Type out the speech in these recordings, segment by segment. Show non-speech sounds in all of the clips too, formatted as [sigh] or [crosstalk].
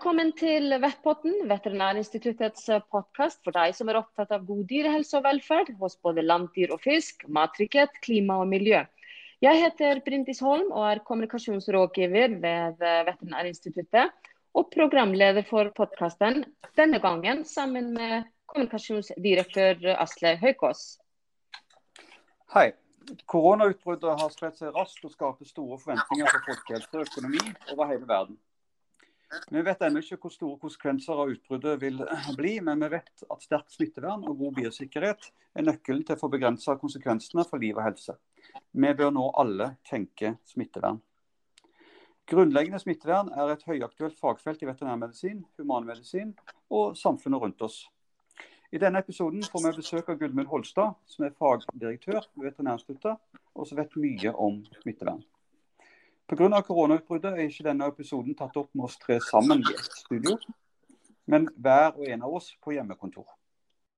Velkommen til Vettpotten, Veterinærinstituttets podkast for deg som er opptatt av god dyrehelse og velferd hos både landdyr og fisk, mattrygghet, klima og miljø. Jeg heter Brindis Holm og er kommunikasjonsrådgiver ved Veterinærinstituttet. Og programleder for podkasten denne gangen sammen med kommunikasjonsdirektør Asle Høykås. Hei. Koronautbruddet har spredt seg raskt og skaper store forventninger for folkehelse og økonomi over hele verden. Vi vet ennå ikke hvor store konsekvenser av utbruddet vil bli, men vi vet at sterkt smittevern og god biosikkerhet er nøkkelen til å få begrensa konsekvensene for liv og helse. Vi bør nå alle tenke smittevern. Grunnleggende smittevern er et høyaktuelt fagfelt i veterinærmedisin, humanmedisin og samfunnet rundt oss. I denne episoden får vi besøk av Gudmund Holstad, som er fagdirektør ved Veterinærinstituttet, og som vet mye om smittevern. Pga. koronautbruddet er ikke denne episoden tatt opp med oss tre sammen i et studio, men hver og en av oss på hjemmekontor.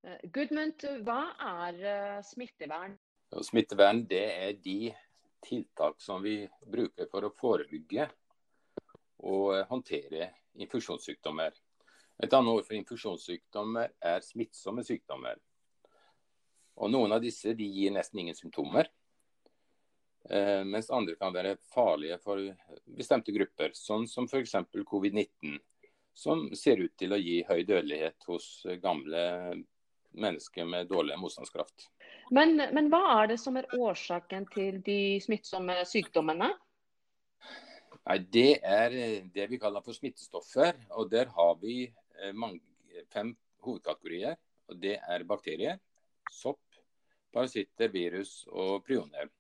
Eh, Gudmund, hva er eh, smittevern? Smittevern det er de tiltak som vi bruker for å forebygge og eh, håndtere infeksjonssykdommer. Et annet ord for infeksjonssykdommer er smittsomme sykdommer. Og Noen av disse gir nesten ingen symptomer. Eh, mens andre kan være farlige for bestemte grupper, sånn som f.eks. covid-19, som ser ut til å gi høy dødelighet hos gamle mennesker med dårlig motstandskraft. Men, men hva er det som er årsaken til de smittsomme sykdommene? Nei, Det er det vi kaller for smittestoffer. og Der har vi eh, mange, fem hovedkategorier. og Det er bakterier, sopp, parasitter, virus og prioner.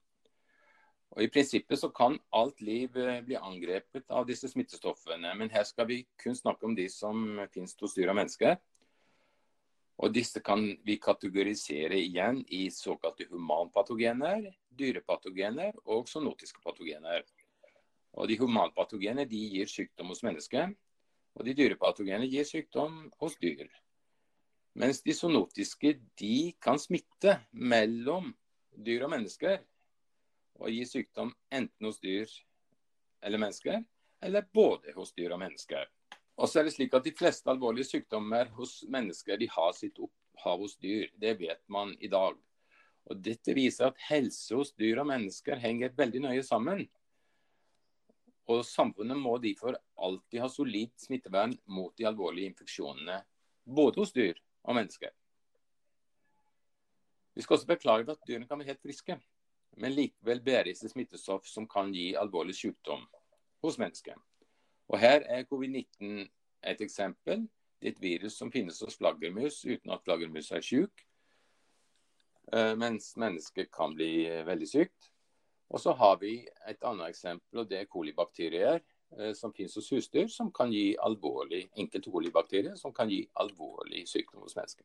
Og I prinsippet så kan alt liv eh, bli angrepet av disse smittestoffene. Men her skal vi kun snakke om de som finnes hos dyr og mennesker. Og Disse kan vi kategorisere igjen i såkalte humanpatogener, dyrepatogener og zoonotiske patogener. Og De humanpatogener de gir sykdom hos mennesker, og de dyrepatogener gir sykdom hos dyr. Mens de zoonotiske de kan smitte mellom dyr og mennesker og gi sykdom enten hos dyr eller mennesker, eller både hos dyr og mennesker. Og så er det slik at De fleste alvorlige sykdommer hos mennesker de har sitt opphav hos dyr. Det vet man i dag. Og Dette viser at helse hos dyr og mennesker henger veldig nøye sammen. Og Samfunnet må derfor alltid ha solid smittevern mot de alvorlige infeksjonene, både hos dyr og mennesker. Vi skal også beklage at dyrene kan være helt friske men likevel bærer det smittestoff som kan gi alvorlig sykdom hos mennesket. Og Her er covid-19 et eksempel. Det er et virus som finnes hos flaggermus uten at flaggermus er syk, eh, mens mennesket kan bli eh, veldig sykt. Og så har vi et annet eksempel, og det er kolibakterier eh, som finnes hos husdyr, som kan gi alvorlig enkelte kolibakterier som kan gi alvorlig sykdom hos mennesker.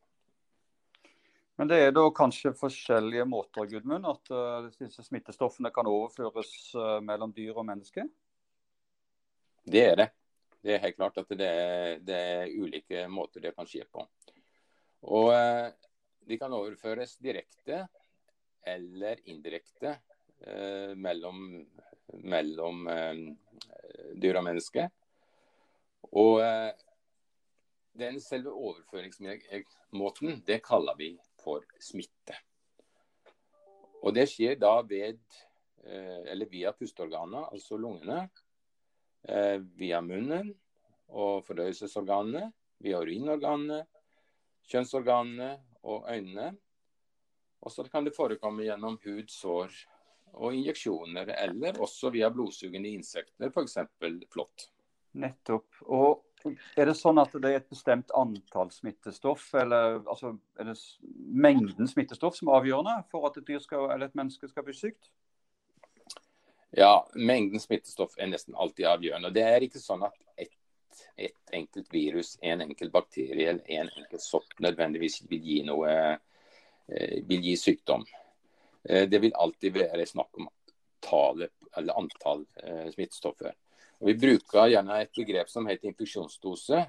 Men det er da kanskje forskjellige måter Gudmund, at uh, disse smittestoffene kan overføres uh, mellom dyr og mennesker? Det er det. Det er helt klart at det er, det er ulike måter det kan skje på. Og uh, De kan overføres direkte eller indirekte mellom, mellom dyr og mennesker. Og den selve overføringsmåten, det kaller vi for smitte. Og Det skjer da ved, eh, via pusteorganene, altså lungene, eh, via munnen og fordøyelsesorganene, via urinorganene, kjønnsorganene og øynene. Og så kan det forekomme gjennom hud, sår og injeksjoner, eller også via blodsugende insekter, f.eks. flått. Nettopp. Og er det sånn at det er et bestemt antall smittestoff, eller altså, er det mengden smittestoff som er avgjørende for at et skal, et menneske skal bli sykt? Ja, mengden smittestoff er nesten alltid avgjørende. Det er ikke sånn at ett et enkelt virus, en enkelt bakterie eller en enkelt sopp nødvendigvis vil gi, noe, eh, vil gi sykdom. Eh, det vil alltid være snakk om tallet, eller antall eh, smittestoffer. Vi bruker gjerne et begrep som heter infeksjonsdose,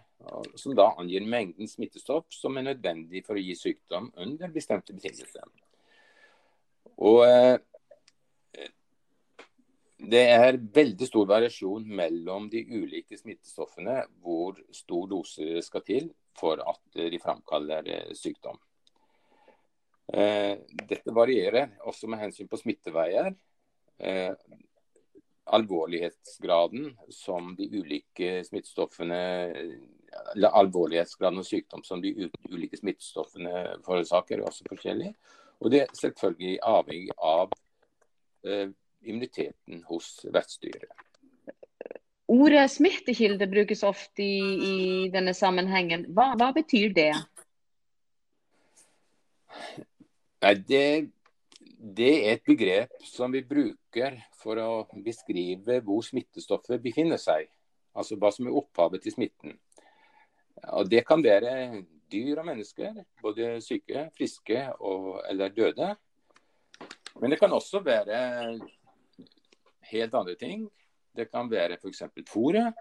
som da angir mengden smittestoff som er nødvendig for å gi sykdom under bestemte betingelser. Og eh, Det er veldig stor variasjon mellom de ulike smittestoffene hvor stor dose skal til for at de framkaller eh, sykdom. Eh, dette varierer også med hensyn på smitteveier. Alvorlighetsgraden som de ulike smittestoffene eller alvorlighetsgraden og sykdom som de ulike smittestoffene forårsaker, er også forskjellig. Og det er selvfølgelig avhengig av eh, immuniteten hos vertsdyret. Ordet smittekilde brukes ofte i, i denne sammenhengen. Hva, hva, betyr det? Nei, det, det er et begrep som vi bruker for å beskrive hvor smittestoffet befinner seg. Altså hva som er opphavet til smitten. Og Det kan være dyr og mennesker, både syke, friske og, eller døde. Men det kan også være helt andre ting. Det kan være f.eks. fôret,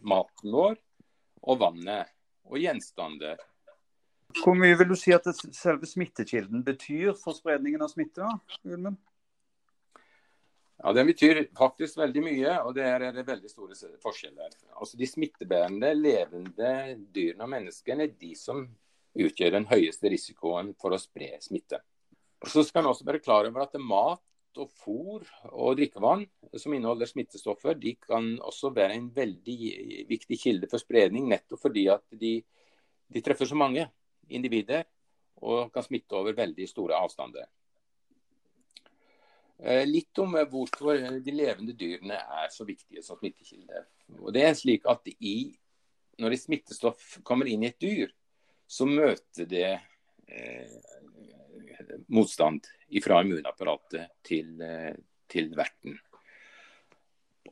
maten vår og vannet og gjenstander. Hvor mye vil du si at selve smittekilden betyr for spredningen av smitte? Ulmen? Ja, Den betyr faktisk veldig mye, og det er det veldig store forskjeller. Altså De smittebærende levende dyrene og menneskene er de som utgjør den høyeste risikoen for å spre smitte. Så skal man også være klar over at mat og fôr og drikkevann som inneholder smittestoffer, de kan også være en veldig viktig kilde for spredning, nettopp fordi at de, de treffer så mange individer og kan smitte over veldig store avstander. Eh, litt om hvorfor de levende dyrene er så viktige som smittekilde. Og det er slik at i, Når et smittestoff kommer inn i et dyr, så møter det eh, motstand fra immunapparatet til, eh, til, verten.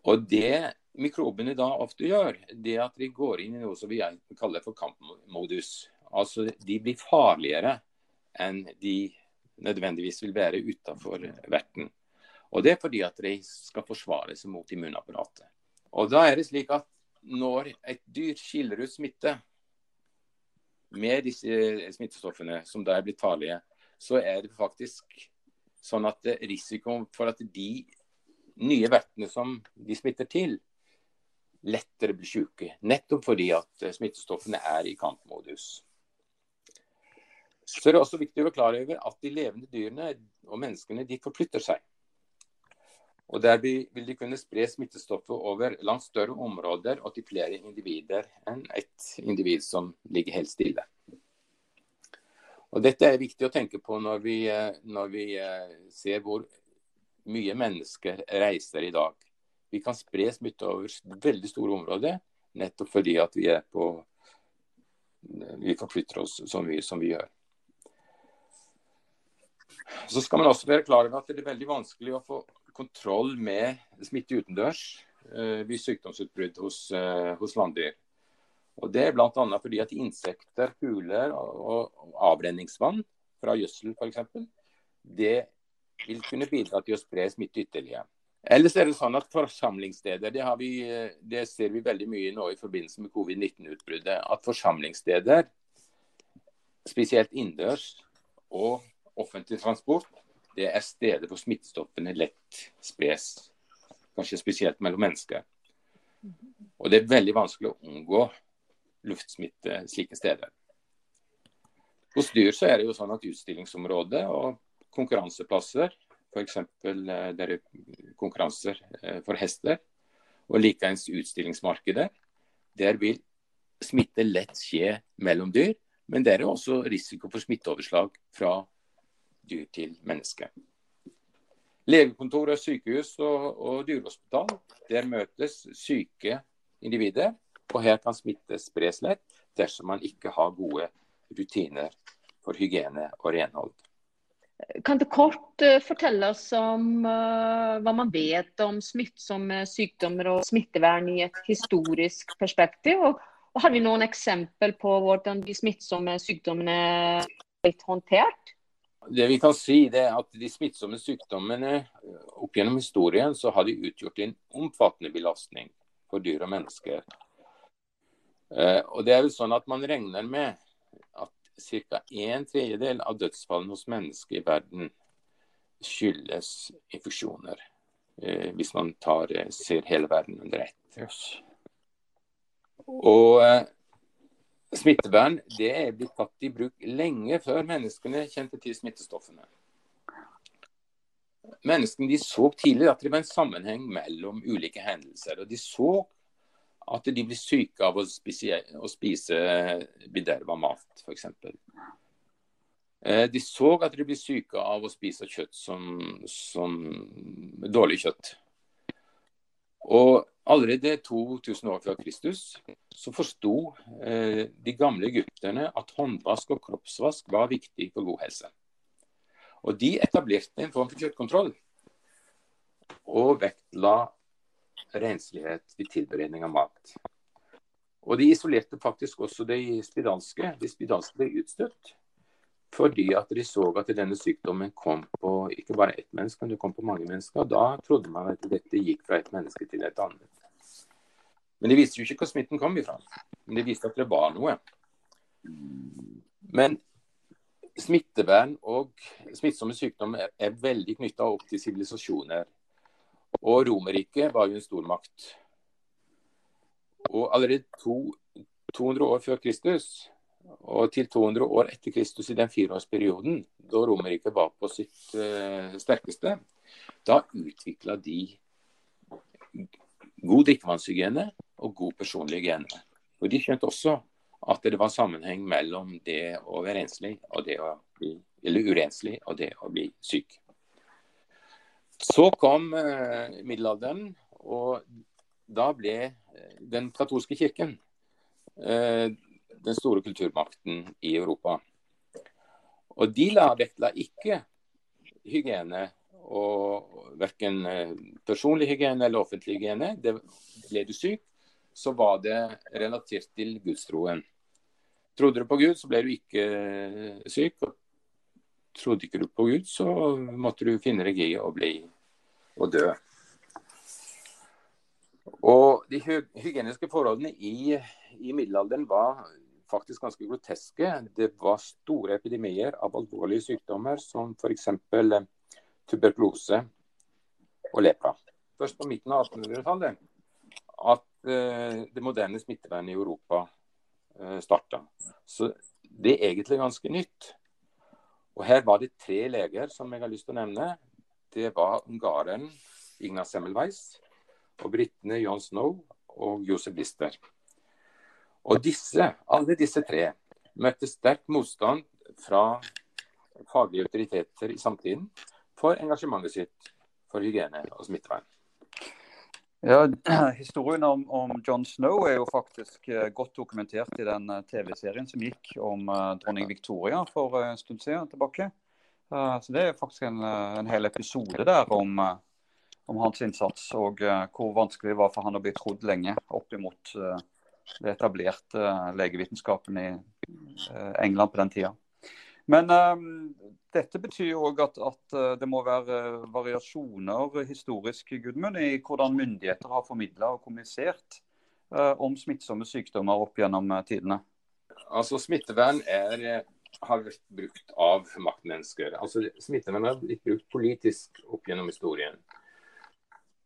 Og det mikrobene da ofte gjør, det at de går inn i noe som vi kaller for kampmodus. Altså de blir farligere enn de nødvendigvis vil være utenfor verten. Og Det er fordi at de skal forsvare seg mot immunapparatet. Og da er det slik at Når et dyr skiller ut smitte med disse smittestoffene, som da er blitt farlige, så er det faktisk sånn at risikoen for at de nye vertene som de smitter til, lettere blir syke. Nettopp fordi at smittestoffene er i kampmodus. Så det er også viktig å være klar over at de levende dyrene og menneskene de forflytter seg. Og Der vil de kunne spre smittestoffet over langt større områder og til flere individer enn et individ som ligger helt stille. Og Dette er viktig å tenke på når vi, når vi eh, ser hvor mye mennesker reiser i dag. Vi kan spre smitte over veldig store områder nettopp fordi at vi, på, vi forflytter oss så mye som vi gjør. Så skal man også være klar over at det er veldig vanskelig å få kontroll med smitte utendørs eh, ved sykdomsutbrudd hos, eh, hos landdyr. Og Det er bl.a. fordi at insekter, fugler og, og avrenningsvann fra gjødsel f.eks. det vil kunne bidra til å spre smitte ytterligere. Ellers er det sånn at forsamlingssteder, det, vi, det ser vi veldig mye nå i forbindelse med covid-19-utbruddet, at forsamlingssteder, spesielt innendørs og offentlig transport, det er steder hvor smittestoffene lett spres. Kanskje spesielt mellom mennesker. Og det er veldig vanskelig å unngå luftsmitte slike steder. Hos dyr så er det jo sånn at utstillingsområdet og konkurranseplasser, f.eks. Eh, er konkurranser eh, for hester, og likeens utstillingsmarkedet, der vil smitte lett skje mellom dyr. Men det er også risiko for smitteoverslag fra dyr til menneske. Legekontor, sykehus og, og dyrehospital, der møtes syke individer. Og her kan smitte spres lett dersom man ikke har gode rutiner for hygiene og renhold. Kan du kort uh, fortelle oss om uh, hva man vet om smittsomme sykdommer og smittevern i et historisk perspektiv? Og, og har vi noen eksempel på hvordan de smittsomme sykdommene er blitt håndtert? Det vi kan si er at De smittsomme sykdommene eh, opp gjennom historien så har de utgjort en omfattende belastning for dyr og mennesker. Eh, og det er vel sånn at Man regner med at ca. en tredjedel av dødsfallene hos mennesker i verden skyldes infeksjoner. eh, hvis man tar, ser hele verden under ett. Og smittevern det er blitt tatt i bruk lenge før menneskene kjente til smittestoffene. Menneskene de så tidlig at det var en sammenheng mellom ulike hendelser. og De så at de blir syke av å spise, å spise bederva mat, f.eks. Eh, de så at de blir syke av å spise kjøtt som, som dårlig kjøtt. Og allerede 2000 år før Kristus så forsto eh, de gamle egypterne at håndvask og kroppsvask var viktig for god helse. Og de etablerte en form for kjøttkontroll. Og vektla renslighet ved tilberedning av mat. Og De isolerte faktisk også de spedalske. De spedalske ble utstøtt fordi at de så at denne sykdommen kom på ikke bare ett menneske, men det kom på mange mennesker. og Da trodde man at dette gikk fra et menneske til et annet. Men de visste jo ikke hvor smitten kom ifra. Men de visste at det var noe. Men smittevern og smittsomme sykdommer er veldig knytta opp til sivilisasjoner. Og Romerriket var jo en stormakt. Og allerede to, 200 år før Kristus, og til 200 år etter Kristus i den fireårsperioden, da Romerriket var på sitt uh, sterkeste, da utvikla de god drikkevannshygiene og god personlig hygiene. Og De skjønte også at det var sammenheng mellom det å være renslig og det å bli, eller urenslig og det å bli syk. Så kom uh, middelalderen, og da ble eh, den katolske kirken eh, den store kulturmakten i Europa. Og de la vektla ikke hygiene, og verken eh, personlig hygiene eller offentlig hygiene. Det, ble du syk, så var det relatert til gudstroen. Trodde du på Gud, så ble du ikke eh, syk. og Trodde ikke du på Gud, så måtte du finne deg i å bli og dø. Og De hygieniske forholdene i, i, middelalderen var faktisk ganske groteske. Det var store epidemier av alvorlige sykdommer som f.eks. Eh, tuberkulose og lepra. Først på midten av 1800-tallet at uh, det moderne smittevernet i Europa eh, starta. Så det er egentlig ganske nytt. Og Her var det tre leger som jeg har lyst til å nevne det var ungareren Ignaz Semmelweis og britene John Snow og Josef Lister. Og disse, alle disse tre møtte sterk motstand fra faglige autoriteter i samtiden for engasjementet sitt for hygiene og smittevern. Ja, [clears throat] Historien om, om, John Snow er jo faktisk eh, godt dokumentert i den eh, TV-serien som gikk om uh, dronning Victoria for en stund siden tilbake. Eh, så Det er faktisk en, eh, en hel episode der om, eh, om, hans innsats og hvor vanskelig det var for han å bli trodd lenge opp imot det etablerte legevitenskapen i England på den tida. Men um, dette betyr òg at, at, det må være variasjoner historisk Gudmund, i hvordan myndigheter har formidla og kommunisert om smittsomme sykdommer opp gjennom tidene. Altså Smittevern er har vært brukt av maktmennesker. Altså Smittevern har blitt brukt politisk opp gjennom historien.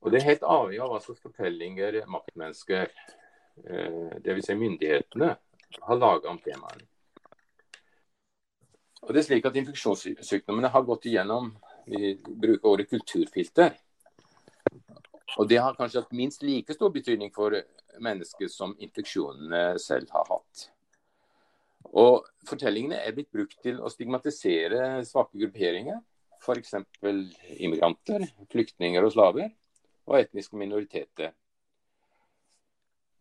Og Det er helt avhengig av hva slags fortellinger maktmennesker, eh, dvs. Si myndighetene, har laga om temaet. Og det er slik at Infeksjonssykdommene har gått igjennom vi bruker ordet kulturfilter. Og Det har kanskje hatt minst like stor betydning for mennesker som infeksjonene selv har hatt. Og Fortellingene er blitt brukt til å stigmatisere svake grupperinger. F.eks. immigranter, flyktninger og slaver, og etniske minoriteter.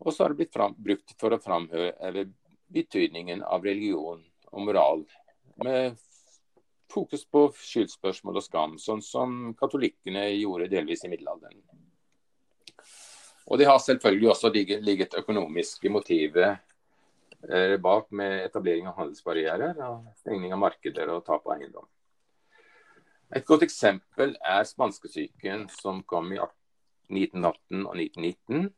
Og så har det blitt fram, brukt for å framheve betydningen av religion og moral, med fokus på skyldspørsmål og skam, sånn som katolikkene gjorde delvis i middelalderen. Og det har selvfølgelig også ligget økonomiske motivet Eh, bak med etablering av handelsbarrierer, stengning av markeder og tap av eiendom. Et godt eksempel er spanskesyken som kom i 1918 og 1919.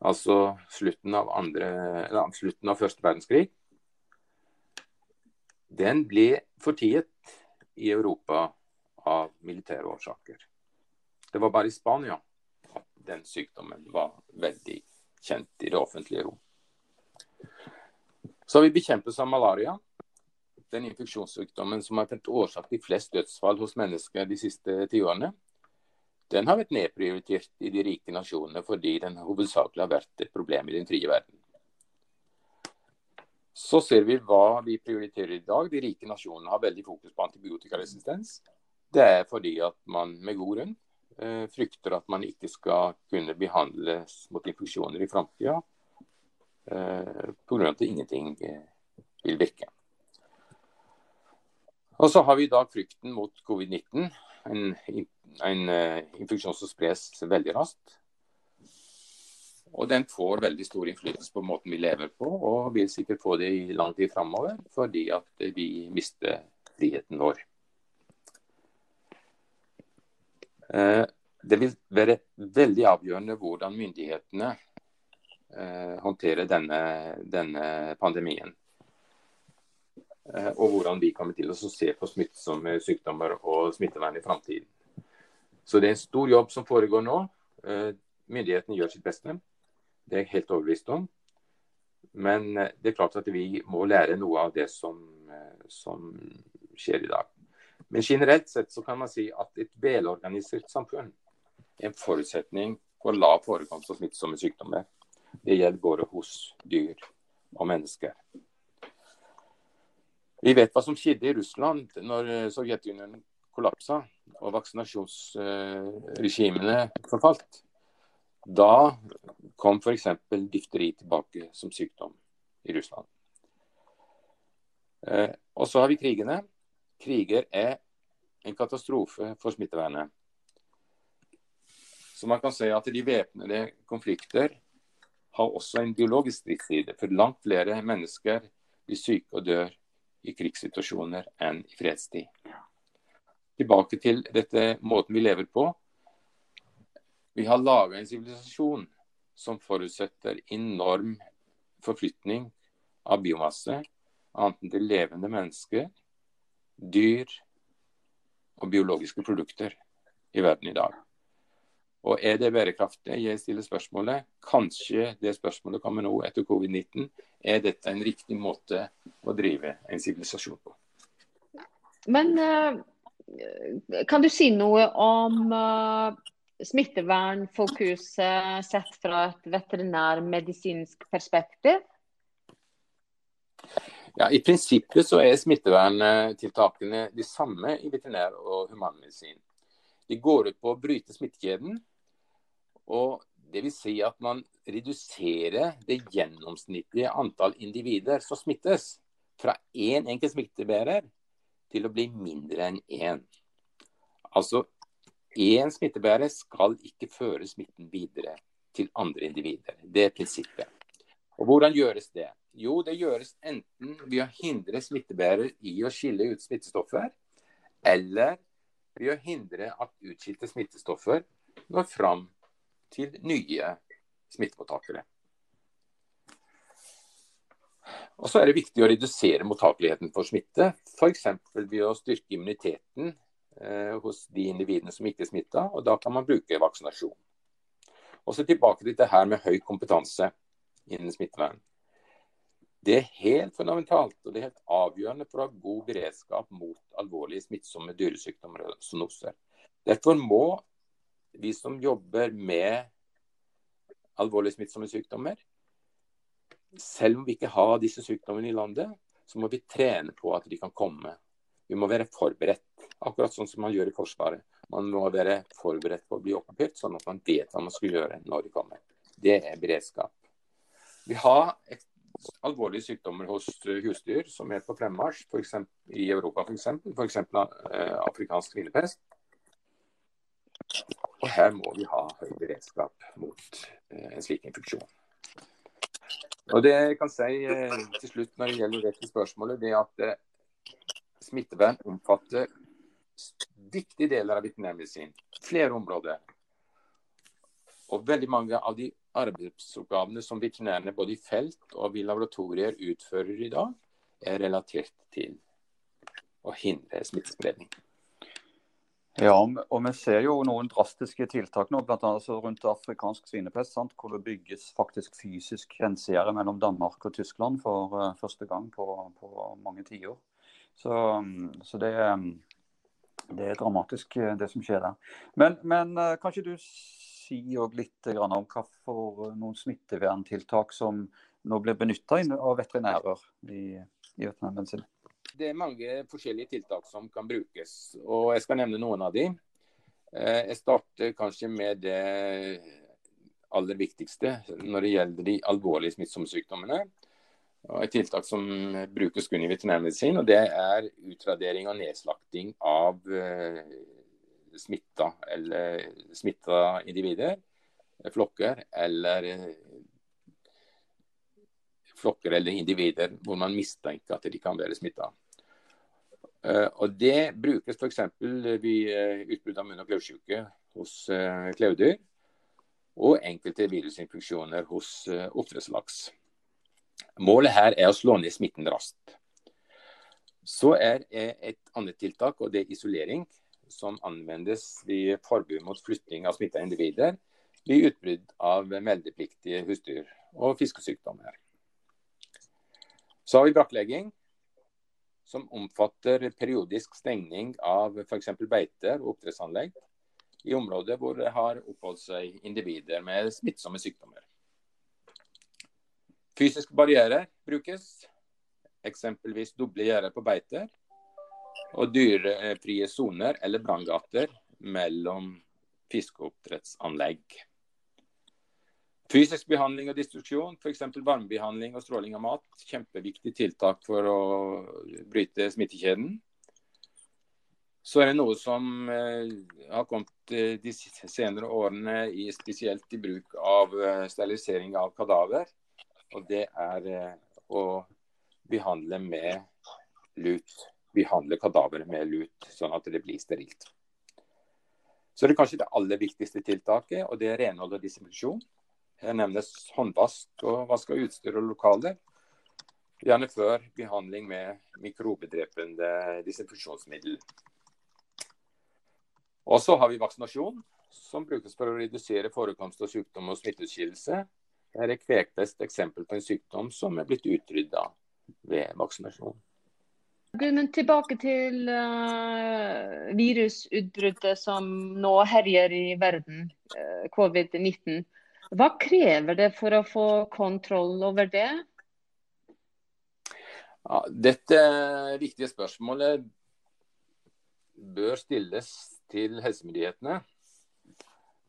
Altså slutten av, andre, eller, slutten av første verdenskrig. Den ble fortiet i Europa av militære årsaker. Det var bare i Spania at den sykdommen var veldig kjent i det offentlige rom. Så har vi bekjempelse av malaria. Den infeksjonssykdommen som har vært årsak til flest dødsfall hos mennesker de siste tiårene. Den har vært nedprioritert i de rike nasjonene fordi den hovedsakelig har vært et problem i den frie verden. Så ser vi hva vi prioriterer i dag. De rike nasjonene har veldig fokus på antibiotikaresistens. Det er fordi at man med god grunn eh, frykter at man ikke skal kunne behandles mot infeksjoner i framtida eh, pga. at ingenting eh, vil virke. Og så har vi i dag frykten mot covid-19, en, en uh, infeksjon som spres veldig raskt. Og den får veldig stor innflytelse på måten vi lever på, og vil sikkert få det i lang tid framover, fordi at vi mister friheten vår. Eh, det vil være veldig avgjørende hvordan myndighetene eh, håndterer denne, denne pandemien. Eh, og hvordan vi kommer til å se på smittsomme sykdommer og smittevern i framtiden. Så det er en stor jobb som foregår nå. Myndighetene gjør sitt beste. Det er jeg helt overbevist om. Men eh, det er klart at vi må lære noe av det som, eh, som skjer i dag. Men generelt sett så kan man si at et velorganisert samfunn er en forutsetning for lav forekomst av smittsomme sykdommer. Det gjelder både hos dyr og mennesker. Vi vet hva som skjedde i Russland når eh, Sovjetunionen kollapsa og vaksinasjonsregimene forfalt. Da kom f.eks. difteri tilbake som sykdom i Russland. Eh, og så har vi krigene. Kriger er en katastrofe for smittevernet. Så man kan si at de væpnede konflikter har også en biologisk stridsside. For langt flere mennesker blir syke og dør i krigssituasjoner enn i fredstid. Tilbake til dette måten vi lever på. Vi har laga en sivilisasjon som forutsetter enorm forflytning av biomasse, enten til levende mennesker, dyr og biologiske produkter i verden i dag. Og Er det bærekraftig? Jeg stiller spørsmålet. Kanskje det spørsmålet kommer nå etter covid-19. Er dette en riktig måte å drive en sivilisasjon på? Men uh, kan du si noe om uh, smittevernfokuset sett fra et veterinærmedisinsk perspektiv? Ja, I prinsippet så er smitteverntiltakene de samme i veterinær- og humanmedisin. De går ut på å bryte smittekjeden. og det vil si at man reduserer det gjennomsnittlige antall individer som smittes, fra én enkelt smittebærer til å bli mindre enn én. Altså Én smittebærer skal ikke føre smitten videre til andre individer. Det er prinsippet. Og Hvordan gjøres det? Jo, det gjøres enten ved å hindre smittebærer i å skille ut smittestoffer, eller ved å hindre at utskilte smittestoffer når fram til nye smittemottakere. Og så er det viktig å redusere mottakeligheten for smitte, f.eks. ved å styrke immuniteten eh, hos de individene som ikke er smitta, og da kan man bruke vaksinasjon. Og så tilbake til det her med høy kompetanse innen smittevern. Det er helt fundamentalt og det er helt avgjørende for å ha god beredskap mot alvorlige smittsomme dyresykdommer og zoonoser. Derfor må vi som jobber med alvorlige smittsomme sykdommer, selv om vi ikke har disse sykdommene i landet, så må vi trene på at de kan komme. Vi må være forberedt. Akkurat sånn som man gjør i Forsvaret. Man må være forberedt på å bli okkupert, sånn at man vet hva man skal gjøre når de kommer. Det er beredskap. Vi har et, alvorlige sykdommer hos husdyr som er på fremmarsj, f.eks. i Europa f.eks. F.eks. Eh, afrikansk svinepest. Og her må vi ha høy beredskap mot eh, en slik infeksjon. Og det jeg kan si eh, til slutt når det gjelder dette spørsmålet, det er at eh, smittevern omfatter viktige deler av veterinærmedisin. Flere områder. Og veldig mange av de arbeidsoppgavene som veterinærene både i felt og i laboratorier utfører i dag, er relatert til å hindre smittespredning. Ja, og vi ser jo noen drastiske tiltak nå, bl.a. Rundt afrikansk svinepest. Sant? Hvor det bygges faktisk fysisk grensegjerde mellom Danmark og Tyskland for uh, første gang på, på mange tiår. Så, så det, det, er dramatisk, eh, det som skjer der. Men, men uh, kan ikke du si litt om hva for noen smitteverntiltak som nå blir benytta av veterinærer i, i veterinærmedisin? Det er mange forskjellige tiltak som kan brukes, og jeg skal nevne noen av de. Eh, jeg starter kanskje med det aller viktigste når det gjelder de alvorlige smittsomme sykdommene. Og et tiltak som brukes kun i veterinærmedisin, og det er utradering og nedslakting av eh, smitta eller smitta individer, flokker eller flokker eller individer hvor man mistenker at de kan være smitta. Eh, og Det brukes f.eks. ved eh, utbrudd av munn- og kløvsyke hos eh, kløvdyr. Og enkelte virusinfeksjoner hos oppdrettslaks. Målet her er å slå ned smitten raskt. Så er et annet tiltak, og det er isolering, som anvendes ved forbud mot flytting av smitta individer ved utbrudd av meldepliktige husdyr og fiskesykdommer. Så har vi brakklegging, som omfatter periodisk stengning av f.eks. beiter og oppdrettsanlegg i områder hvor det har oppholdt seg individer med smittsomme sykdommer. Fysiske barrierer brukes, eksempelvis doble gjerder på beiter og dyrefrie soner eller branngater mellom fiskeoppdrettsanlegg. Fysisk behandling og destruksjon, f.eks. varmebehandling og stråling av mat. Kjempeviktig tiltak for å bryte smittekjeden. Så er det noe som eh, har kommet eh, de senere årene i, spesielt i bruk av eh, sterilisering av kadaver. Og det er å behandle med lut. Behandle kadaver med lut, sånn at det blir sterilt. Så det er kanskje det aller viktigste tiltaket, og det er renhold og disinfeksjon. Her nevnes håndvask og vask av utstyr og lokaler. Gjerne før behandling med mikrobedrepende disinfeksjonsmiddel. Og så har vi vaksinasjon, som brukes for å redusere forekomst av sykdom og smitteutskillelse. Her er kvekpest eksempel på en sykdom som er blitt utrydda ved vaksinasjon. Men tilbake til uh, virusutbruddet som nå herjer i verden, uh, covid-19. Hva krever det for å få kontroll over det? Ja, dette viktige spørsmålet bør stilles til helsemyndighetene.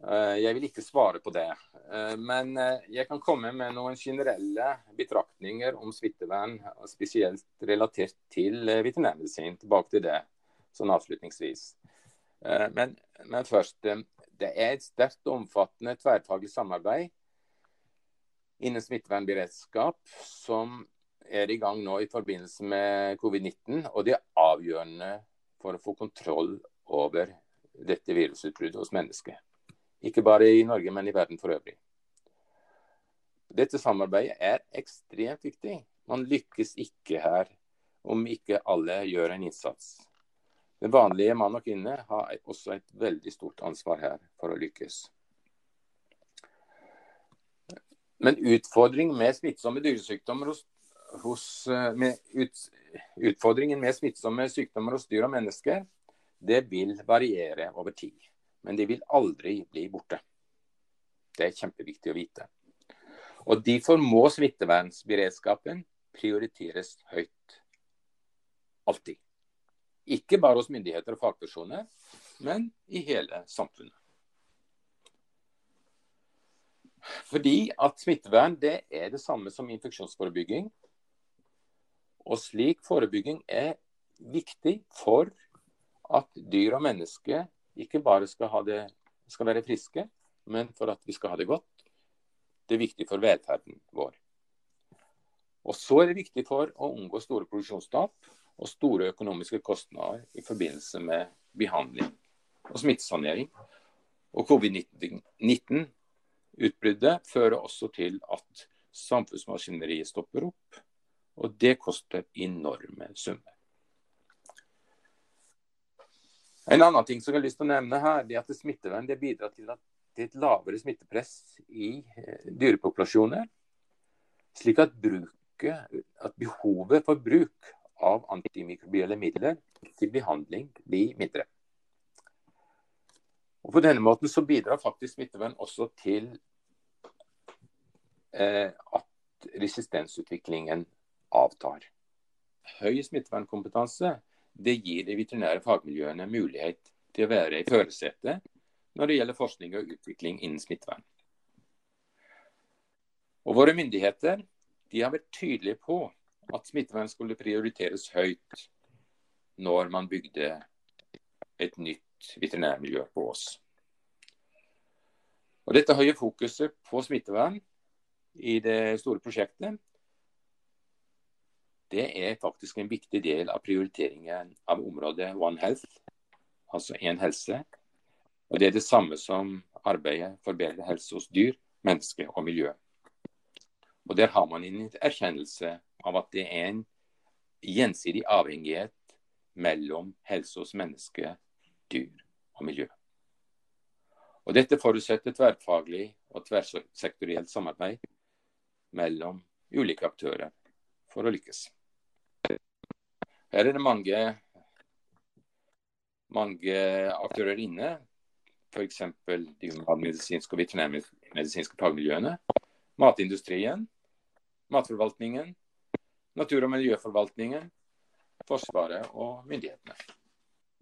Eh, jeg vil ikke svare på det. Eh, men eh, jeg kan komme med noen generelle betraktninger om smittevern, spesielt relatert til veterinærmedisin. Tilbake til det sånn avslutningsvis. Men, men først, det er et sterkt og omfattende tverrfaglig samarbeid innen smittevernberedskap som er i gang nå i forbindelse med covid-19. Og det er avgjørende for å få kontroll over dette virusutbruddet hos mennesker. Ikke bare i Norge, men i verden for øvrig. Dette samarbeidet er ekstremt viktig. Man lykkes ikke her om ikke alle gjør en innsats. Den vanlige mann og kvinne har også et veldig stort ansvar her for å lykkes. Men utfordringen med smittsomme dyresykdommer hos, hos eh, med ut, Utfordringen med smittsomme sykdommer hos dyr og mennesker det vil variere over tid. Men de vil aldri bli borte. Det er kjempeviktig å vite. Og Derfor må smittevernsberedskapen prioriteres høyt. Alltid. Ikke bare hos myndigheter og fagpersoner, men i hele samfunnet. Fordi at smittevern det er det samme som infeksjonsforebygging. Og slik forebygging er viktig for at dyr og mennesker ikke bare skal, det, skal være friske, men for at vi skal ha det godt. Det er viktig for velferden vår. Og så er det viktig for å unngå store produksjonstap og store økonomiske kostnader i forbindelse med behandling og smittesanering. Og covid-19-utbruddet fører også til at samfunnsmaskineriet stopper opp. Og det koster enorme summer. En annen ting som jeg har lyst til å nevne her, er at smittevern det bidrar til, at, til et lavere smittepress i eh, dyrepopulasjoner. Slik at, bruket, at behovet for bruk av antimikrobielle midler til behandling blir mindre. Og På denne måten så bidrar faktisk smittevern også til eh, at resistensutviklingen avtar. Høy smittevernkompetanse det gir de veterinære fagmiljøene mulighet til å være i førersetet når det gjelder forskning og utvikling innen smittevern. Og Våre myndigheter de har vært tydelige på at smittevern skulle prioriteres høyt når man bygde et nytt veterinærmiljø på Ås. Og dette høye fokuset på smittevern i det store prosjektet, det er faktisk en viktig del av prioriteringen av området One Health, altså én helse. Og det er det samme som arbeidet for bedre helse hos dyr, menneske og miljø. Og Der har man en erkjennelse av at det er en gjensidig avhengighet mellom helse hos menneske, dyr og miljø. Og Dette forutsetter tverrfaglig og tverrsektorielt samarbeid mellom ulike aktører for å lykkes. Her er det mange, mange aktører inne, f.eks. de humanmedisinske og veterinærmedisinske fagmiljøene, matindustrien, matforvaltningen, natur- og miljøforvaltningen, Forsvaret og myndighetene.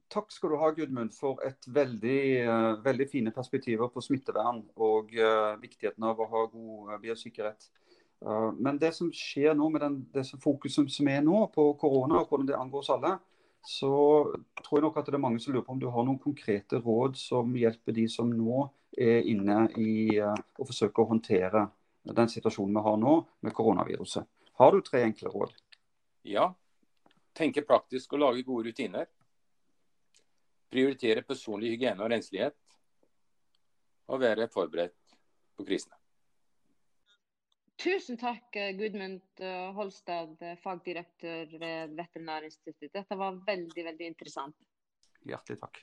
Takk skal du ha, Gudmund, for et veldig, uh, veldig fine perspektiver på smittevern og uh, viktigheten av å ha god uh, biosikkerhet. Men det som skjer nå med den, det fokuset som er nå på korona og hvordan det angår oss alle, så tror jeg nok at det er mange som lurer på om du har noen konkrete råd som hjelper de som nå er inne i å forsøke å håndtere den situasjonen vi har nå med koronaviruset. Har du tre enkle råd? Ja. Tenke praktisk og lage gode rutiner. Prioritere personlig hygiene og renslighet. Og være forberedt på krisene. Tusen takk, Gudmund Holstad, fagdirektør ved Veterinærinstituttet. Dette var veldig, veldig interessant. Hjertelig takk.